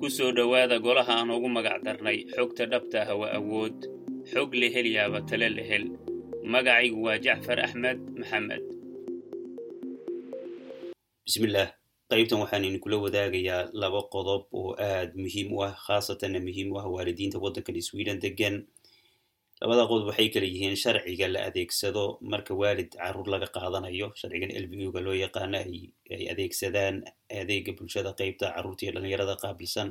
ku soo dhowaada golaha aan ugu magac darnay xogta dhabta ah waa awood. Xog la helyaaba tale la hel. Magacaygu waa jacfar axmed maxamed. Bismillaah qaybtan waxaan idinkula wadaagayaa laba qodob oo aad muhiim u ah khaasatanna muhiim u ah waalidiinta waddankan sweden degan labada qodob waxay kala yihiin sharciga la adeegsado marka waalid carruur laga qaadanayo. Sharcigan l b u ga loo yaqaano ay adeegsadaan adeega bulshada qeybta carruurta iyo dhalinyarada qaabilsan.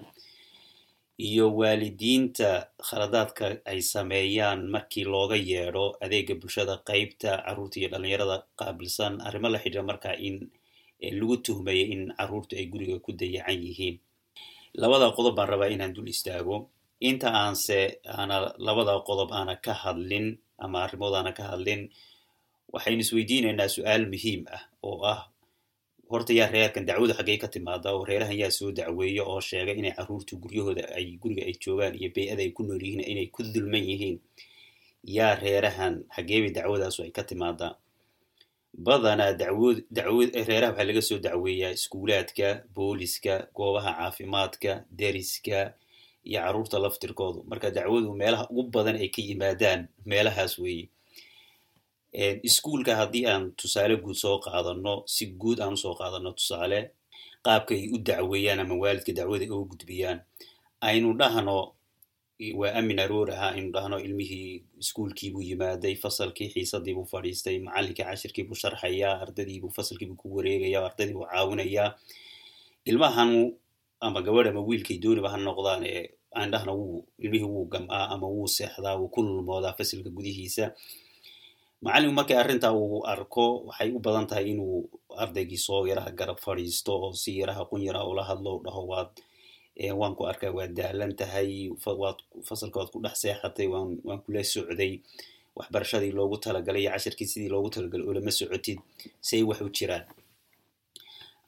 Iyo waalidiinta khaladaadka ay sameeyaan markii looga yeedho adeega bulshada qeybta carruurta iyo dhalinyarada qaabilsan. Arrimo la xidhiira markaa in lagu tuhmayo in carruurtu ay guriga ku dayacan yihiin. Labada qodob baan rabaa inaan dul istaago inta aanse aana labada qodob aana ka hadlin ama arrimood aana ka hadlin waxaynu isweydiinaynaa su'aal muhiim ah oo ah horta yaa reerkan dacwadu xaggey ka timaada oo reerahan yaa soo dacweeya oo sheega inay carruurtu guryahooda ay guriga ay joogaan iyo bey-ada ay ku nool yihiin inay ku dulman yihiin yaa reerahan xaggeebay dacwadaasu ay ka timaadaa badanaa dacwood dacwod reeraha waxaa laga soo dacweeyaa iskuulaadka booliska goobaha caafimaadka deriska iyo carruurta laftirkoodu. Marka dacwadu meelaha ugu badan ay ka yimaadaan meelahaas weeye iskuulka haddii aan tusaale guud soo qaadano si guud aan u soo qaadano tusaale qaabka ay u dacweeyaan ama waalidka dacwada oo gudbiyaan aynu dhahno waa amin aroor ahaa aynu dhahno ilmihii iskuulkiibuu yimaaday fasalkii xiisadiibuu fadhiistay macallinkii cashirkiibuu sharxayaa ardadiibuu fasalkiibuu ku wareegaya ardadiibuu caawinayaa. Ilmahan ama gabadh ama wiilkay dooniba ha noqdaan ee aan dhahna wuu ilmihii wuu gam'aa ama wuu seexdaa wuu ku lulmoodaa fasilka gudihiisa. Macallinku markii arrintaa uu arko waxay u badan tahay inuu ardaygii soo yaraha garab fadhiisto oo si yaraha qun ula hadlo u dhaho waad waan ku arkaa waad daalan tahay waad fasalka waad ku dhex seexatay waan waan kula socday. Waxbarashadii loogu talagalay iyo cashirkii sidii loogu talagalay oo lama socotid say wax u jiraan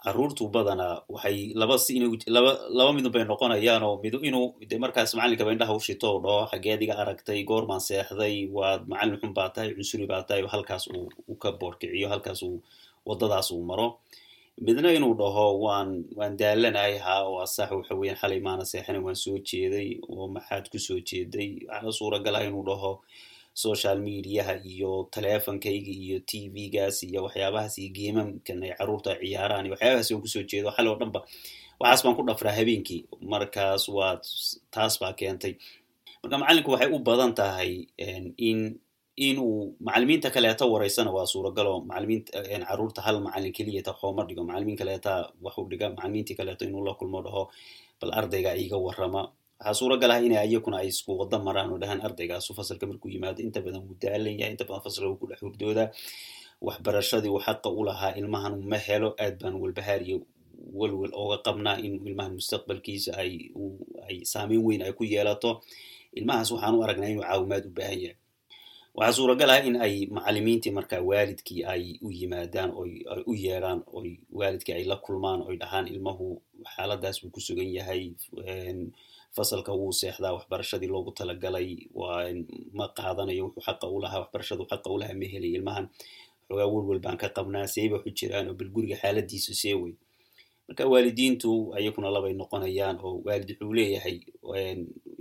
carruurtu badanaa waxay laba si inu laba laba midun bay noqonayaan oo midu inuu de markaas macallinkaba indhaha u shito o dhaho xaggeed iga aragtay goormaan seexday waad macallin xun baa tahay cunsuri baa tahay halkaas uu u ka boorkiciyo halkaas uu waddadaas uu maro. Midna inuu dhaho waan waan daalanahay haa oo asax waxa weeyaan xalay maana seexanan waan soo jeeday oo maxaad ku soo jeeday? Waxaana suuragal ah inuu dhaho social mediaha iyo teleefonkayga iyo t v-gaas iyo waxyaabahaas iyo geemamkan ay carruurta ciyaaraan iyo waxyaabahaas waan ku soo jeedo xal oo dhan ba waxaas baan ku dhafraa habeenkii. Markaas waa taas baa keentay. Marka macallinku waxay u badan tahay in inuu macallimiinta kaleeta wareysana waa suuragalo macallimiinta carruurta hal macallin keliyata xooma dhigo. Macallimiin kaleeta waxu dhiga macallimiintii kaleeto inuu la kulmo dhaho bal ardayga iga warrama waxaa suuragal ah inay iyakuna ay isku wada maraan oo dhahaan ardaygaasu fasalka markuu yimaado. Inta badan wuu daalan yahay inta badan fasalka ku dhex hurdoodaa waxbarashadii uu xaqa u lahaa ilmahan ma helo aad baan walbahaar iyo welwel ooga qabnaa in ilmahan mustaqbalkiisa ay saameyn weyn ay ku yeelato. Ilmahaas waxaan u aragnaa inuu caawimaad u baahan yahay. Waxaa suuragal ah in ay macallimiintii markaa waalidkii ay u yimaadaan oy u yeedhaan oy waalidkii ay la kulmaan oy dhahaan ilmahu xaaladaas buu ku sugan yahay fasalka wuu seexdaa waxbarashadii loogu talagalay ma qaadanayo wuxuu xaqa u lahaa waxbarashadu xaqa u lahaa ma helay ilmahan. Xoogaa welwel baan ka qabnaa seeba waxu jiraan oo bal guriga xaaladiisu see wey. Marka waalidiintu ayakuna labay noqonayaan oo waalid wuxuu leeyahay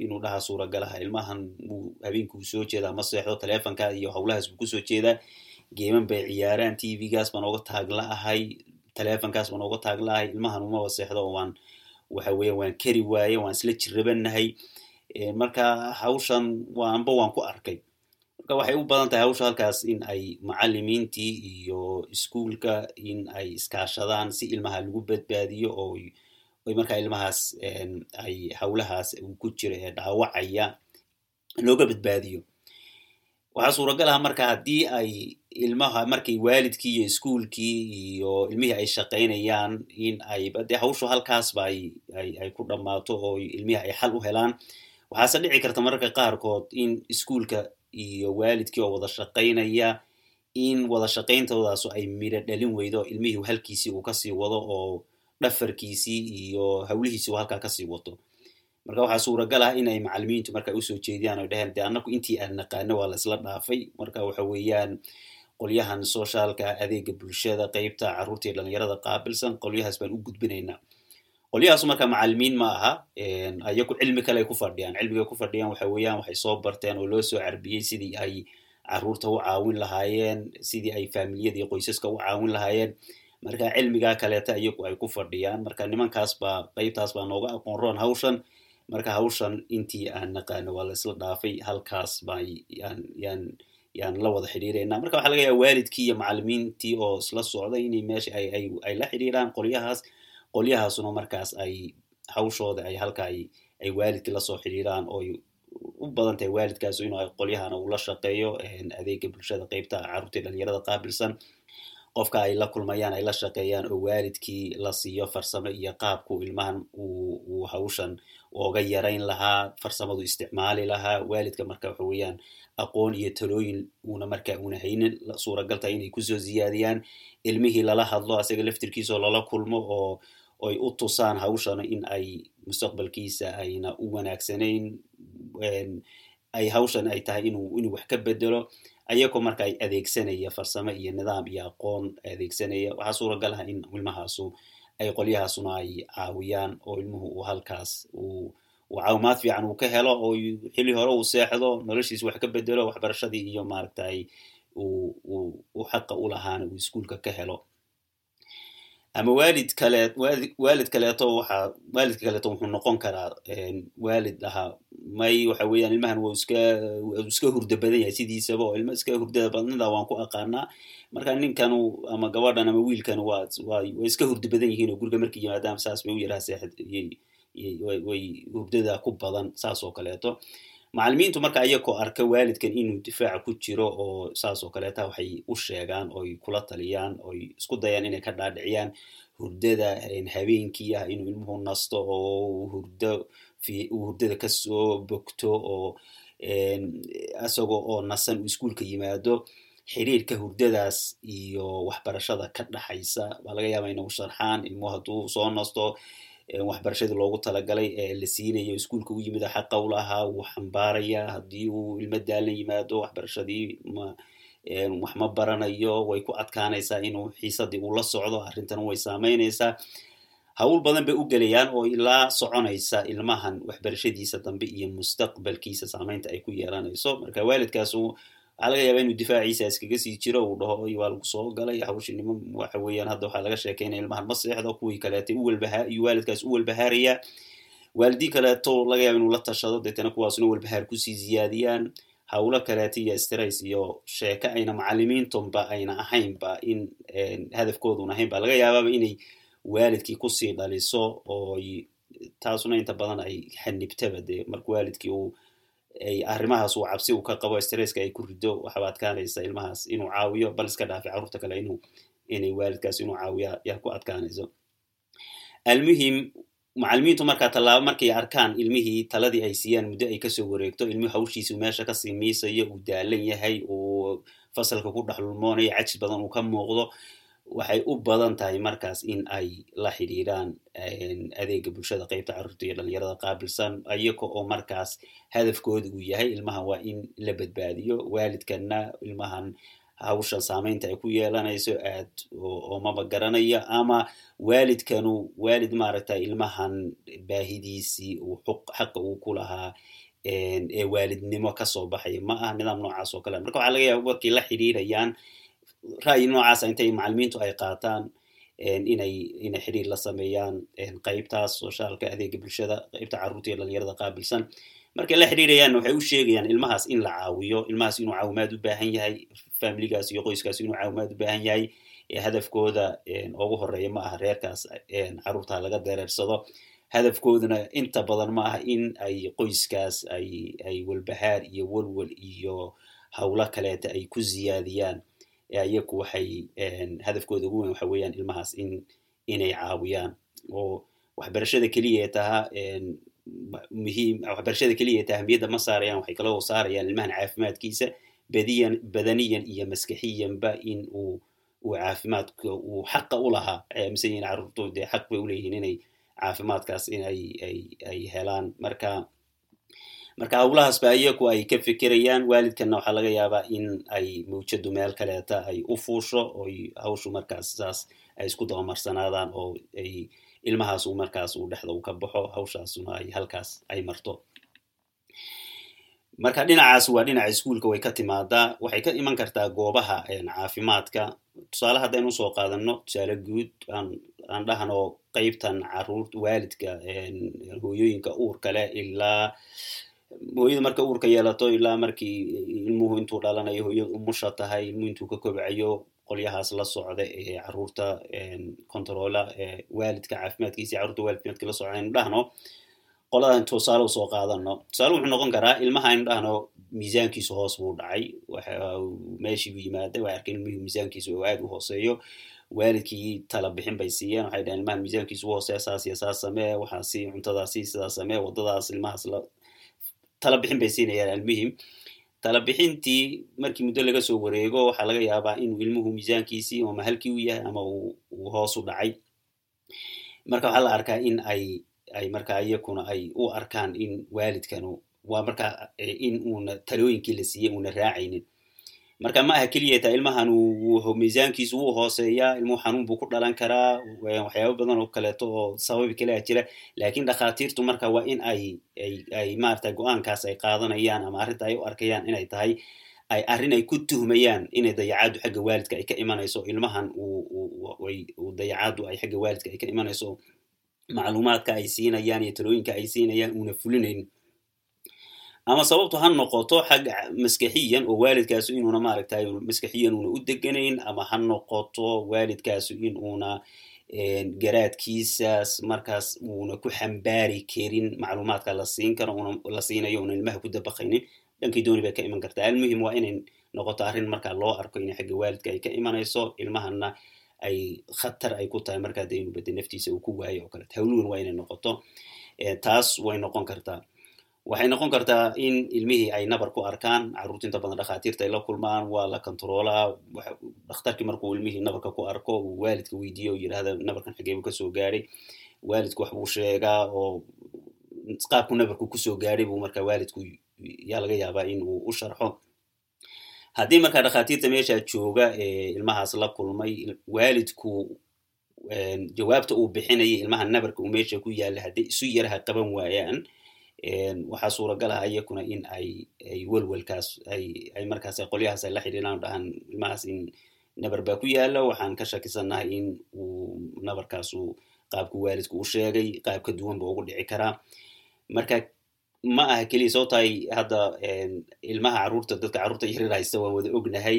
inuu dhaha suuragal aha ilmahan wuu habeenkuu soo jeedaa ma seexdo teleefonka iyo howlahaas buu ku soo jeedaa. Geeman bay ciyaaraan t v-gaas baan ooga taagla ahay teleefonkaas baan ooga taagla ahay ilmahan umaba seexdo waan waxa weeya waan kari waaye waan isla jirrabanahay marka hawshan waanba waan ku arkay. Marka waxay u badan tahay hawsha halkaas in ay macallimiintii iyo iskuulka in ay iskaashadaan si ilmaha lagu badbaadiyo oo oy markaa ilmahaas ay howlahaas uu ku jiro ee dhaawacaya looga badbaadiyo. Waxaa suuragal ah marka haddii ay ilmaha markay waalidkii iyo iskuulkii iyo ilmihii ay shaqaynayaan in ayba dee hawshu halkaasba ay ay ay ku dhammaato oo ilmihii ay xal u helaan. Waxaase dhici karta mararka qaarkood in iskuulka iyo waalidkii oo wada shaqaynaya in wada shaqayntoodaas ay midho dhalin weydo ilmihii halkiisii uu ka sii wado oo dhafarkiisii iyo hawlihiisii uu halkaa ka sii wato. Marka waxaa suuragal ah inay macallimiintu marka u soo jeediyaan o dhaheen de annagu intii aan naqaano waa la isla dhaafay. Marka waxa weeyaan qolyahan socialka adeega bulshada qeybta carruurta iyo dhalinyarada qaabilsan qolyahaas baan u gudbinaynaa. Qolyahaasu marka macalimiin ma aha ayaku cilmi kale ay ku fadhiyaan. Cilmiga ku fadhiyaan waxa weeyaan waxay soo barteen oo loo soo carbiyey sidii ay carruurta u caawin lahaayeen sidii ay faamiliyada iyo qoysaska u caawin lahaayeen. Marka cilmigaa kaleeta iyagu ay ku fadhiyaan. Marka nimankaas baa qeybtaas baa nooga aqoon roon hawshan. Marka hawshan intii aan naqaano waa la isla dhaafay halkaas baan yaan yaan la wada xidhiirayna. Marka waxaa laga yaaba waalidkii iyo macalimiintii oo isla socday inay meesha ay la xidhiiraan qolyahaas qolyahaasuna markaas ay hawshooda ay halka ay waalidkii la soo xidhiiraan oo u badan tahay waalidkaas inuu qolyahana uu la shaqeeyo adeega bulshada qeybta carruurtii dhalinyarada qaabilsan qofka ay la kulmayaan ay la shaqeeyaan oo waalidkii la siiyo farsamo iyo qaabku ilmahan uu hawshan ooga yarayn lahaa farsamadu isticmaali lahaa waalidka marka waxa weeyaan aqoon iyo talooyin uuna marka una haynin suuragal tahay inay ku soo ziyaadiyaan ilmihii lala hadlo asaga laftirkiisa oo lala kulmo oo oy u tusaan hawshana in ay mustaqbalkiisa ayna u wanaagsanayn ay hawshan ay tahay inuu inuu wax ka bedelo ayagoo marka ay adeegsanaya farsamo iyo nidaam iyo aqoon adeegsanaya waxaa suuragal ah in ilmahaasu ay qolyahaasuna ay caawiyaan oo ilmuhu uu halkaas uu caawimaad fiican uu ka helo oo xilli hore uu seexdo noloshiisa wax ka bedelo waxbarashadii iyo maaragtay uu xaqa u lahaana uu iskuolka ka helo ama waalid kale waalid kaleeto waxaa waalidka kaleeto wuxuu noqon karaa waalid ahaa may waxa weeyaan ilmahan waa iska iska hurda badan yahay sidiisaba oo ilma iska hurdada badnida waan ku aqaanaa. Marka ninkanu ama gabadhan ama wiilkan waa waa way iska hurda badan yihiin oo guriga markay yimaadaan saas bay u yaraha seexad way hurdada ku badan saas oo kaleeto macalimiintu marka ayagoo arka waalidkan inuu difaaca ku jiro oo saas oo kaleeta waxay u sheegaan oy kula taliyaan oy isku dayaan inay ka dhaadhiciyaan hurdada habeenkii ah inuu ilmuhu nasto oo hurdo uu hurdada ka soo bogto oo isagoo oo nasan uu iskuolka yimaado xiriirka hurdadaas iyo waxbarashada ka dhaxaysa baa laga yaaba inay sharxaan ilmuhu hadduu soo nasto waxbarashadii loogu talagalay ee la siinayo iskuolka u yimid xaqa u wuu xambaaraya haddii uu ilmo daalan yimaado waxbarashadii ma wax ma baranayo way ku adkaanaysaa inuu xiisadii uu la socdo arrintana way saameynaysaa hawl badan bay u gelayaan oo ilaa soconaysa ilmahan waxbarashadiisa dambe iyo mustaqbalkiisa saameynta ay ku yeelanayso. Marka waalidkaas waxaa laga yaaba inuu difaaciisa iskaga sii jiro uu dhaho waa lagu soo galay hawshinimo waxa weeyaan hadda waxaa laga sheekeynaya ilmahan ma seexdo kuwii kaleetay u waalidkaas u walbahaaraya waalidii kaleeto laga yaaba inuu la tashado deetana kuwaasuna walbahaar ku sii ziyaadiyaan. Hawlo kaleeta iyo stress iyo sheeko ayna macalimiintunba ayna ahaynba in hadafkoodun ahayn ba laga yaabaaba inay waalidkii ku sii dhaliso oo taasuna inta badan ay xanibtaba dee marka waalidkii uu arrimahaas uu cabsi uu ka qabo stresska ay ku rido waxaba adkaanaysa ilmahaas inuu caawiyo bal iska dhaafay carruurta kale inuu inay waalidkaas inuu caawiya yaa ku adkaanayso. Almuhim macalimiintu markaa tallaabo markay arkaan ilmihii taladii ay siiyaan muddo ay ka soo wareegto ilmihii hawshiisu meesha ka sii miisayo uu daalan yahay uu fasalka ku dhex lulmoonayo cajis badan uu ka muuqdo waxay u badan tahay markaas in ay la xidhiiraan adeega bulshada qeybta carruurta iyo dhalinyarada qaabilsan ayaga oo markaas hadafkooda uu yahay ilmahan waa in la badbaadiyo waalidkana ilmahan hawshan saameynta ay ku yeelanayso aad oo maba garanayo ama waalidkanu waalid maaragtay ilmahan baahidiisii uu xaqa uu ku lahaa ee waalidnimo ka soo baxaya ma ah nidaam noocaas oo kale. Marka waxaa laga yaaba markay la xidhiirayaan ra'yi noocaasa intay macalimiintu ay qaataan inay inay xiriir la sameeyaan qeybtaas soshaalka adeega bulshada qeybta carruurta iyo dhalinyarada qaabilsan. Markay la xidhiirayaan waxay u sheegayaan ilmahaas in la caawiyo ilmahaas inuu caawimaad u baahan yahay familigaas iyo qoyskaas inuu caawimaad u baahan yahay hadafkooda ugu horreeya ma aha reerkaas carruurta laga dareersado. Hadafkooduna inta badan ma aha in ay qoyskaas ay ay walbahaar iyo walwal iyo hawlo kaleeta ay ku ziyaadiyaan ayaku waxay hadafkooda ugu weyn waxa weeyaan ilmahaas in inay caawiyaan. Oo waxbarashada keliya ee tahaa muhiim waxbarashada keliya ee taha ahmiyadda ma saarayaan waxay kaloo saarayaan ilmahan caafimaadkiisa badiyan badaniyan iyo maskaxiyanba in uu uu caafimaadka uu xaqa u lahaa. Aaminsan yihiin carruurtu xaq bay uleeyihiin inay caafimaadkaas in ay ay ay helaan. Marka marka hawlahaas ba iyaku ay ka fikirayaan waalidkana waxaa laga yaabaa in ay mawjadu meel kaleeta ay u fuusho oy hawshu markaas saas ay isku dabamarsanaadaan oo ay ilmahaas uu markaas uu dhexda uu ka baxo hawshaasuna ay halkaas ay marto. Marka dhinacaas waa dhinaca iskuolka way ka timaadaa. Waxay ka iman kartaa goobaha caafimaadka. Tusaale haddaynu u soo qaadano tusaale guud aan dhahno qeybtan carruur waalidka hooyooyinka uurka leh ilaa hooyada marka uurka yeelato ilaa markii ilmuhu intuu dhalanayo hooyada umusha tahay ilmuhu intuu ka kobcayo qolyahaas la socda ee carruurta controla waalidka caafimaadkiisa carurta waalidkimadka la socda aynu dhahno qoladan tusaale u soo qaadano tusaale wuxuu noqon karaa ilmaha aynu dhahno miisaankiisu hoos buu dhacay. Meeshii buu yimaaday waxay arkeen ilmihii miisaankiisu aad u hooseeyo. Waalidkii tala bixin bay siiyeen waxay dhaheen ilmaha miisaankiisu u hooseeya saas iyo saas samee waxaasi cuntadaasi sidaas samee waddadaas ilmahaas tala bixin bay siinayaan almuhim. Tala bixintii markii muddo laga soo wareego waxaa laga yaabaa inuu ilmuhu miisaankiisii ama halkii u yahay ama uu hoos u dhacay. Marka waxaa la arkaa in ay ay markaa iyakuna ay u arkaan in waalidkanu waa markaa in uuna talooyinkii la siiyey uuna raacaynin marka ma aha keliya taa ilmahan miisaankiisu wuu hooseeyaa ilmuhu xanuun buu ku dhalan karaa waxyaaba badan oo kaleeto oo sababi kalea jira. Lakin dhakhaatiirtu marka waa in ay ay maarata go'aankaas ay qaadanayaan ama arrinta ay u arkayaan inay tahay ay arrin ay ku tuhmayaan inay dayacaaddu xagga waalidka ay ka imanayso ilmahan uu dayacaaddu ay xagga waalidka ay ka imanayso macluumaadka ay siinayaan iyo talooyinka ay siinayaan uuna fulinayn ama sababtu ha noqoto xagga maskaxiyan oo waalidkaasu inuuna maaragtay maskaxiyan uuna u deganayn ama ha noqoto waalidkaasu in uuna garaadkiisaas markaas uuna ku xambaari karin macluumaadka la siin karo la siinayo una ilmaha ku dabaqaynin dhankii dooni bay ka iman kartaa. Almuhim waa inay noqoto arrin markaa loo arko inay xagga waalidka ay ka imanayso ilmahana ay khatar ay ku tahay markaa de inuu bade naftiisa uu ku waayo oo kaleeto hawluwan waa inay noqoto taas way noqon kartaa waxay noqon kartaa in ilmihii ay nabar ku arkaan carruurta inta badan dhakhaatiirta ay la kulmaan waa la controolaa dhakhtarkii markuu ilmihii nabarka ku arko uu waalidka weydiiyo oo yidhahda nabarkan xageebu ka soo gaadhay waalidku wax buu sheegaa oo qaabku nabarku ku soo gaadhay buu markaa waalidku yaa laga yaabaa in uu u sharxo. Haddii markaa dhakhaatiirta meeshaa jooga ee ilmahaas la kulmay waalidku jawaabta uu bixinaya ilmaha nabarka uu meesha ku yaalla hadday isu yaraha qaban waayaan waxaa suuragal ah iyakuna in ay ay welwelkaas ay ay markaas qolyahaas ay la xidhiiraan dhahaan ilmahaas in nabar baa ku yaalla waxaan ka shakisannahay in uu nabarkaasu qaabku waalidku u sheegay qaab ka duwan ba ugu dhici karaa. Marka ma aha keliya soo tahay hadda ilmaha carruurta dadka carruurta yaryar haysta waan wada ognahay.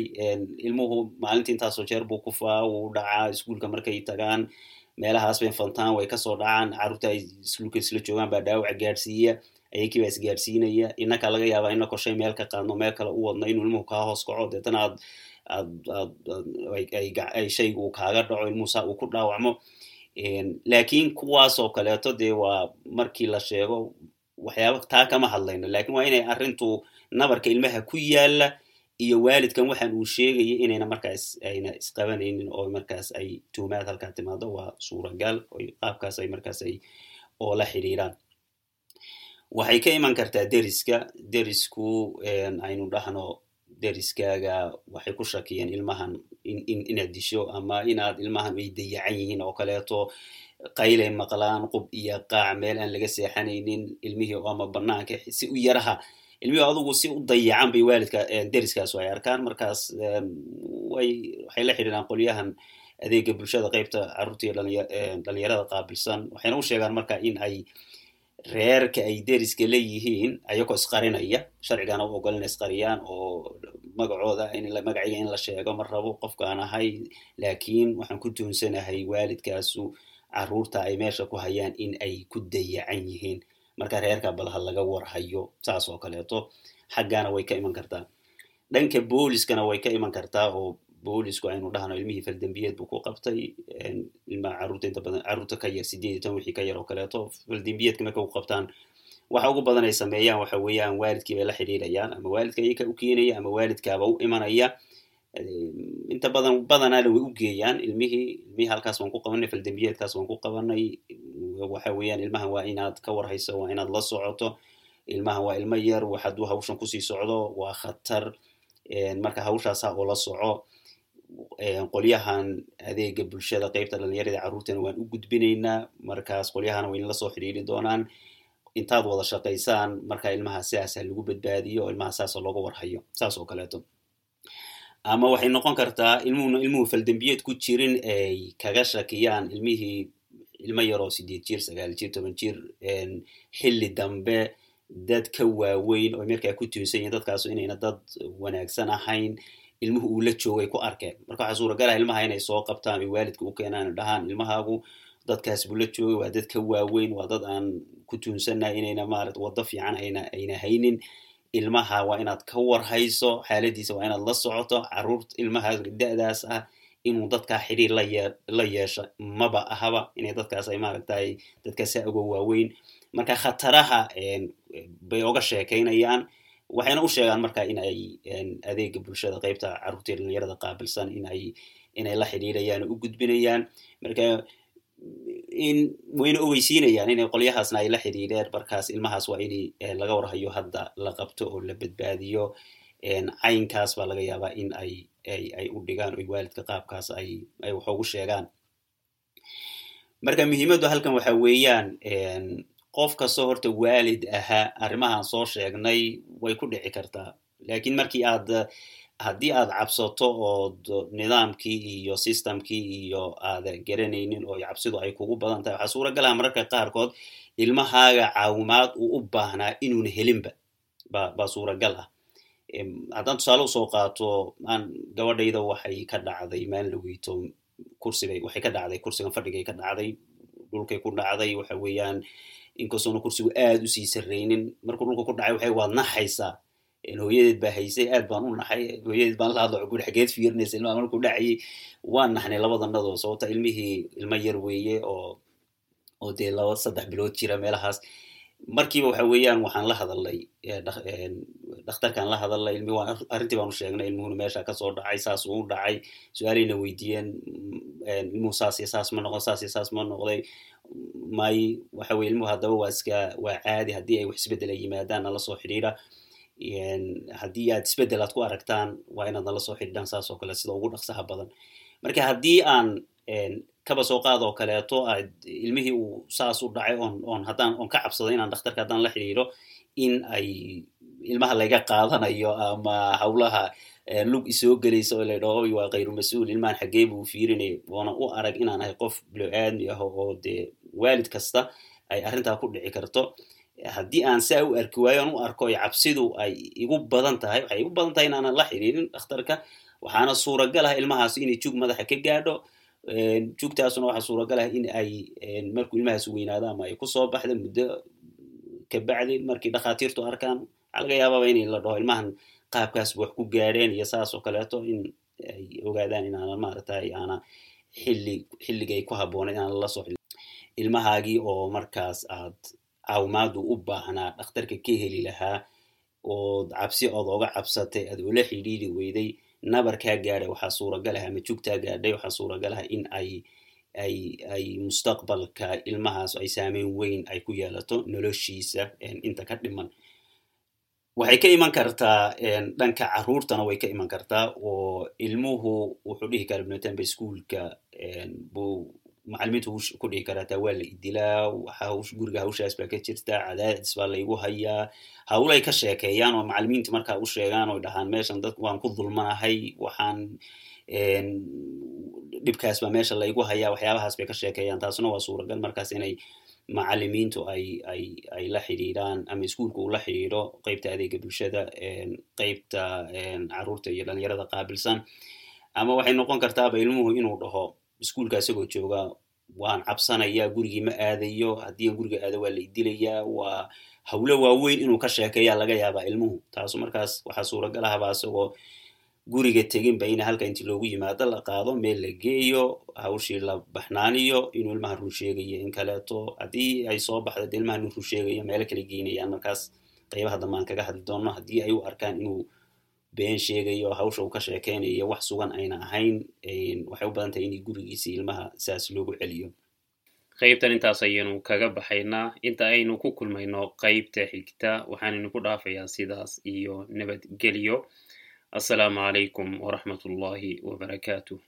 Ilmuhu maalintii intaasoo jeer buu kufaa wuu dhacaa iskuolka markay tagaan meelahaas bay fantaan way ka soo dhacaan. Carruurta ay iskuolka isla joogaan baa dhaawaca gaadhsiiya ayakii baa isgaadhsiinaya inaka laga yaabaa ina korshay meel ka qaadno meel kale u wadno inuu ilmuhu kaa hoos kaco. Deetana aad aad aad shayga uu kaaga dhaco ilmuhu saa uu ku dhaawacmo. Lakin kuwaasoo kaleeto dee waa markii la sheego waxyaaba taa kama hadlayno laakiin waa inay arrintu nabarka ilmaha ku yaalla iyo waalidkan waxaan uu sheegaya inayna markaas ayna isqabanaynin oo markaas ay tuumaad halkaa timaado. Waa suuragal qaabkaas ay markaas ay oo la xidhiiraan. Waxay ka iman kartaa deriska. Derisku aynu dhahno deriskaaga waxay ku shakiyeen ilmahan inaad disho ama inaad ilmahan ay dayacan yihiin oo kaleeto. Qaylay maqlaan qub iyo qaac meel aan laga seexanaynin ilmihii ama banaanka si u yaraha ilmihii adugu si u dayacan bay waalidka deriskaasu ay arkaan. Markaas waxay la xidhiiraan qolyahan adeega bulshada qeybta carruurta iyo dhalinyarada qaabilsan. Waxayna u sheegaan marka in ay reerka ay deriska leeyihiin ayagoo isqarinaya sharcigana u ogol ina isqariyaan oo magacooda magaciga in la sheego ma rabo qofkaan ahay. Laakiin waxaan ku tuunsanahay waalidkaasu carruurta ay meesha ku hayaan in ay ku dayacan yihiin marka reerka balha laga warhayo saas oo kaleeto xaggana way ka iman kartaa. Dhanka booliskana way ka iman kartaa oo boolisku aynu dhahno ilmihii faldembiyeed buu ku qabtay ilmaha carruurta inta badan carruurta ka yar sideed iyo wixii ka yar oo kaleeto faldembiyeedka marka u qabtaan waxa ugu badan ay sameeyaan waxa weeyaan waalidkii bay la xidhiirayaan ama waalidka iyaka u keenaya ama waalidkaaba u imanaya inta badan badanaana way u geeyaan ilmihii ilmihii halkaas waan ku qabanay faldembiyeedkaas waan ku qabanay waxa weeyaan ilmahan waa inaad ka warhayso waa inaad la socoto ilmahan waa ilmo yar hadduu hawshan ku sii socdo waa khatar marka hawshaasa oo la soco qolyahan adeega bulshada qeybta dhalinyarada carruurtana waan u gudbinaynaa markaas qolyahana way inla soo xidhiiri doonaan intaad wada shaqaysaan markaa ilmaha sidaasa lagu badbaadiyo ilmaha saasa looga warhayo saas oo kaleeto ama waxay noqon kartaa ilmuhuna ilmuhu faldembiyeed ku jirin ay kaga shakiyaan ilmihii ilmo yaroo sideed jir sagaal jir toban jir xilli dambe dad ka waaweyn oo markaa ku tuunsan yihiin dadkaasu inayna dad wanaagsan ahayn ilmuhu uu la joogay ku arkeen. Marka waxaa suuragalaha ilmaha inay soo qabtaan ay waalidka u keenaan dhahaan ilmahaagu dadkaas buu la joogay waa dad ka waaweyn waa dad aan ku tuunsannahay inayna maarata waddo fiican ayna ayna haynin ilmaha waa inaad ka warhayso xaaladiisa waa inaad la socoto carruurta ilmaha da-daas ah inuu dadkaa xidhiir la yee la yeesho maba ahaba inay dadkaas ay maaragtay dadkaasa ogo waaweyn. Marka khataraha bay oga sheekaynayaan waxayna u sheegaan marka in ay adeega bulshada qeybta carruurta dhalinyarada qaabilsan in ay inay la xidhiirayaan oo u gudbinayaan. Marka in wayna ogeysiinayaan inay qolyahaasna ay la xidhiireen markaas ilmahaas waa in laga warhayo hadda la qabto oo la badbaadiyo. Caynkaas baa laga yaabaa in ay ay u dhigaan oy waalidka qaabkaas ay wax ugu sheegaan. Marka muhiimaddu halkan waxa weeyaan qof kastoo horta waalid ahaa arrimahaan soo sheegnay way ku dhici kartaa. Lakiin markii aad haddii aad cabsato ood nidaamkii iyo systemkii iyo aada garanaynin oo cabsidu ay kugu badan tahay waxaa suuragalaha mararka qaarkood ilmahaaga caawimaad uu u baahnaa inuuna helinba. Ba baa suuragal ah. Haddaan tusaale u soo qaato aan gabadhayda waxay ka dhacday maalin laweyto kursibay waxay ka dhacday kursigan fadhigay ka dhacday dhulkay ku dhacday waxa weeyaan inkastoona kursigu aad u sii sarraynin markuu dhulka ku dhacay waxay waad naxaysaa hooyadeed baa haysay aad baan u naxay. Hooyadeed baan la hadlo guri xageed fiirinaysa ilmaha markuu dhacayay waan naxnay labadanadoo sababta ilmihii ilmo yar weeye oo oo dee laba saddex bilood jira meelahaas. Markiiba waxa weeyaan waxaan la hadalnay dhakhtarkaan la hadalnay ilmi waan arrintii baanu sheegnay ilmuhuna meesha ka soo dhacay saas uu dhacay. Su'aalayna weydiiyeen ilmuhu saas iyo saas ma noqday saas iyo saas ma noqday. May waxa weye ilmuhu haddaba waa iska waa caadi haddii ay wax isbeddela yimaadaan nala soo xidhiidha haddii aad isbeddel aad ku aragtaan waa inaad nala soo xidhiidhaan saas oo kale sida ugu dhaqsaha badan. Marka haddii aan kaba soo qaad oo kaleeto aad ilmihii uu saas u dhacay oon oon haddaan oon ka cabsado inaan dhakhtarka haddaan la xidhiidho in ay ilmaha laga qaadanayo ama hawlaha lug isoo gelaysa oo ladhaho waa kayru mas'uul ilmahan xaggee buu fiirinay oona u arag inaan ahay qof bilo-aadmi ah oo dee waalid kasta ay arrintaa ku dhici karto haddii aan saa u arki waayo u arko cabsidu ay igu badan tahay waxay igu badan tahay inaanan la xidhiirin dhakhtarka. Waxaana suuragal ah ilmahaas inay jug madaxa ka gaadho. Jugtaasuna waxaa suuragal ah in ay markuu ilmahaas weynaado ama ay ku soo baxda muddo kabacdi markii dhakhaatiirtu arkaan waxaa laga yaababa in la dhaho ilmahan qaabkaasba wax ku gaadheen iyo saas oo kaleeto in ay ogaadaan inaana maaragtay aana xilli xilligay ku habboonayd inaan lala soo ilmahaagii oo markaas aad caawimaadu u baahnaa dhakhtarka ka heli lahaa ood cabsi ood oga cabsatay aad oola xidhiidi weyday nabarkaa gaadhay waxaa suuragal ah ama jugtaa gaadhay waxaa suuragal ah in ay ay ay mustaqbalka ilmahaas ay saameyn weyn ay ku yeelato noloshiisa inta ka dhiman. Waxay ka iman kartaa dhanka carruurtana way ka iman kartaa oo ilmuhu wuxuu dhihi karaa ibnutembe ischoolka buu macalimiintu ku dhihi karaa taa waa la idilaa guriga hawshaas baa ka jirta cadaadis baa laygu hayaa. Hawlay ka sheekeeyaan oo macalimiinta markaa u sheegaan oo dhahaan meeshan dad waan ku dulmanahay waxaan dhibkaas baa meesha laygu hayaa waxyaabahaas bay ka sheekeeyaan. Taasuna waa suuragal markaas inay macalimiintu ay ay ay la xidhiidhaan ama iskuolka uu la xidhiidho qeybta adeega bulshada qeybta carruurta iyo dhalinyarada qaabilsan. Ama waxay noqon kartaaba ilmuhu inuu dhaho iskuolka isagoo jooga waan cabsanayaa gurigii ma aadayo haddii aan guriga aado waa la idilayaa waa hawlo waaweyn inuu ka sheekeeyaa laga yaabaa ilmuhu. Taasu markaas waxaa suuragal ahaba isagoo guriga teginba ina halka inti loogu yimaado la qaado meel la geeyo hawshii la baxnaaniyo inuu ilmaha run sheegayo in kaleeto haddii ay soo baxda de ilmaha nin run sheegayo meelo kala geynayaan markaas qaybaha dambe aan kaga hadli doono haddii ay u arkaan inuu been sheegayo hawsha uu ka sheekeynayo wax sugan ayna ahayn waxay u badan tahay in gurigiisi ilmaha saas loogu celiyo. Qaybtan intaas ayaynu kaga baxaynaa. Inta aynu ku kulmayno qaybta xigta waxaanaynu ku dhaafayaa sidaas iyo nabadgelyo. Assalaamu calaykum waraxmat ullaahi wabarakaatuh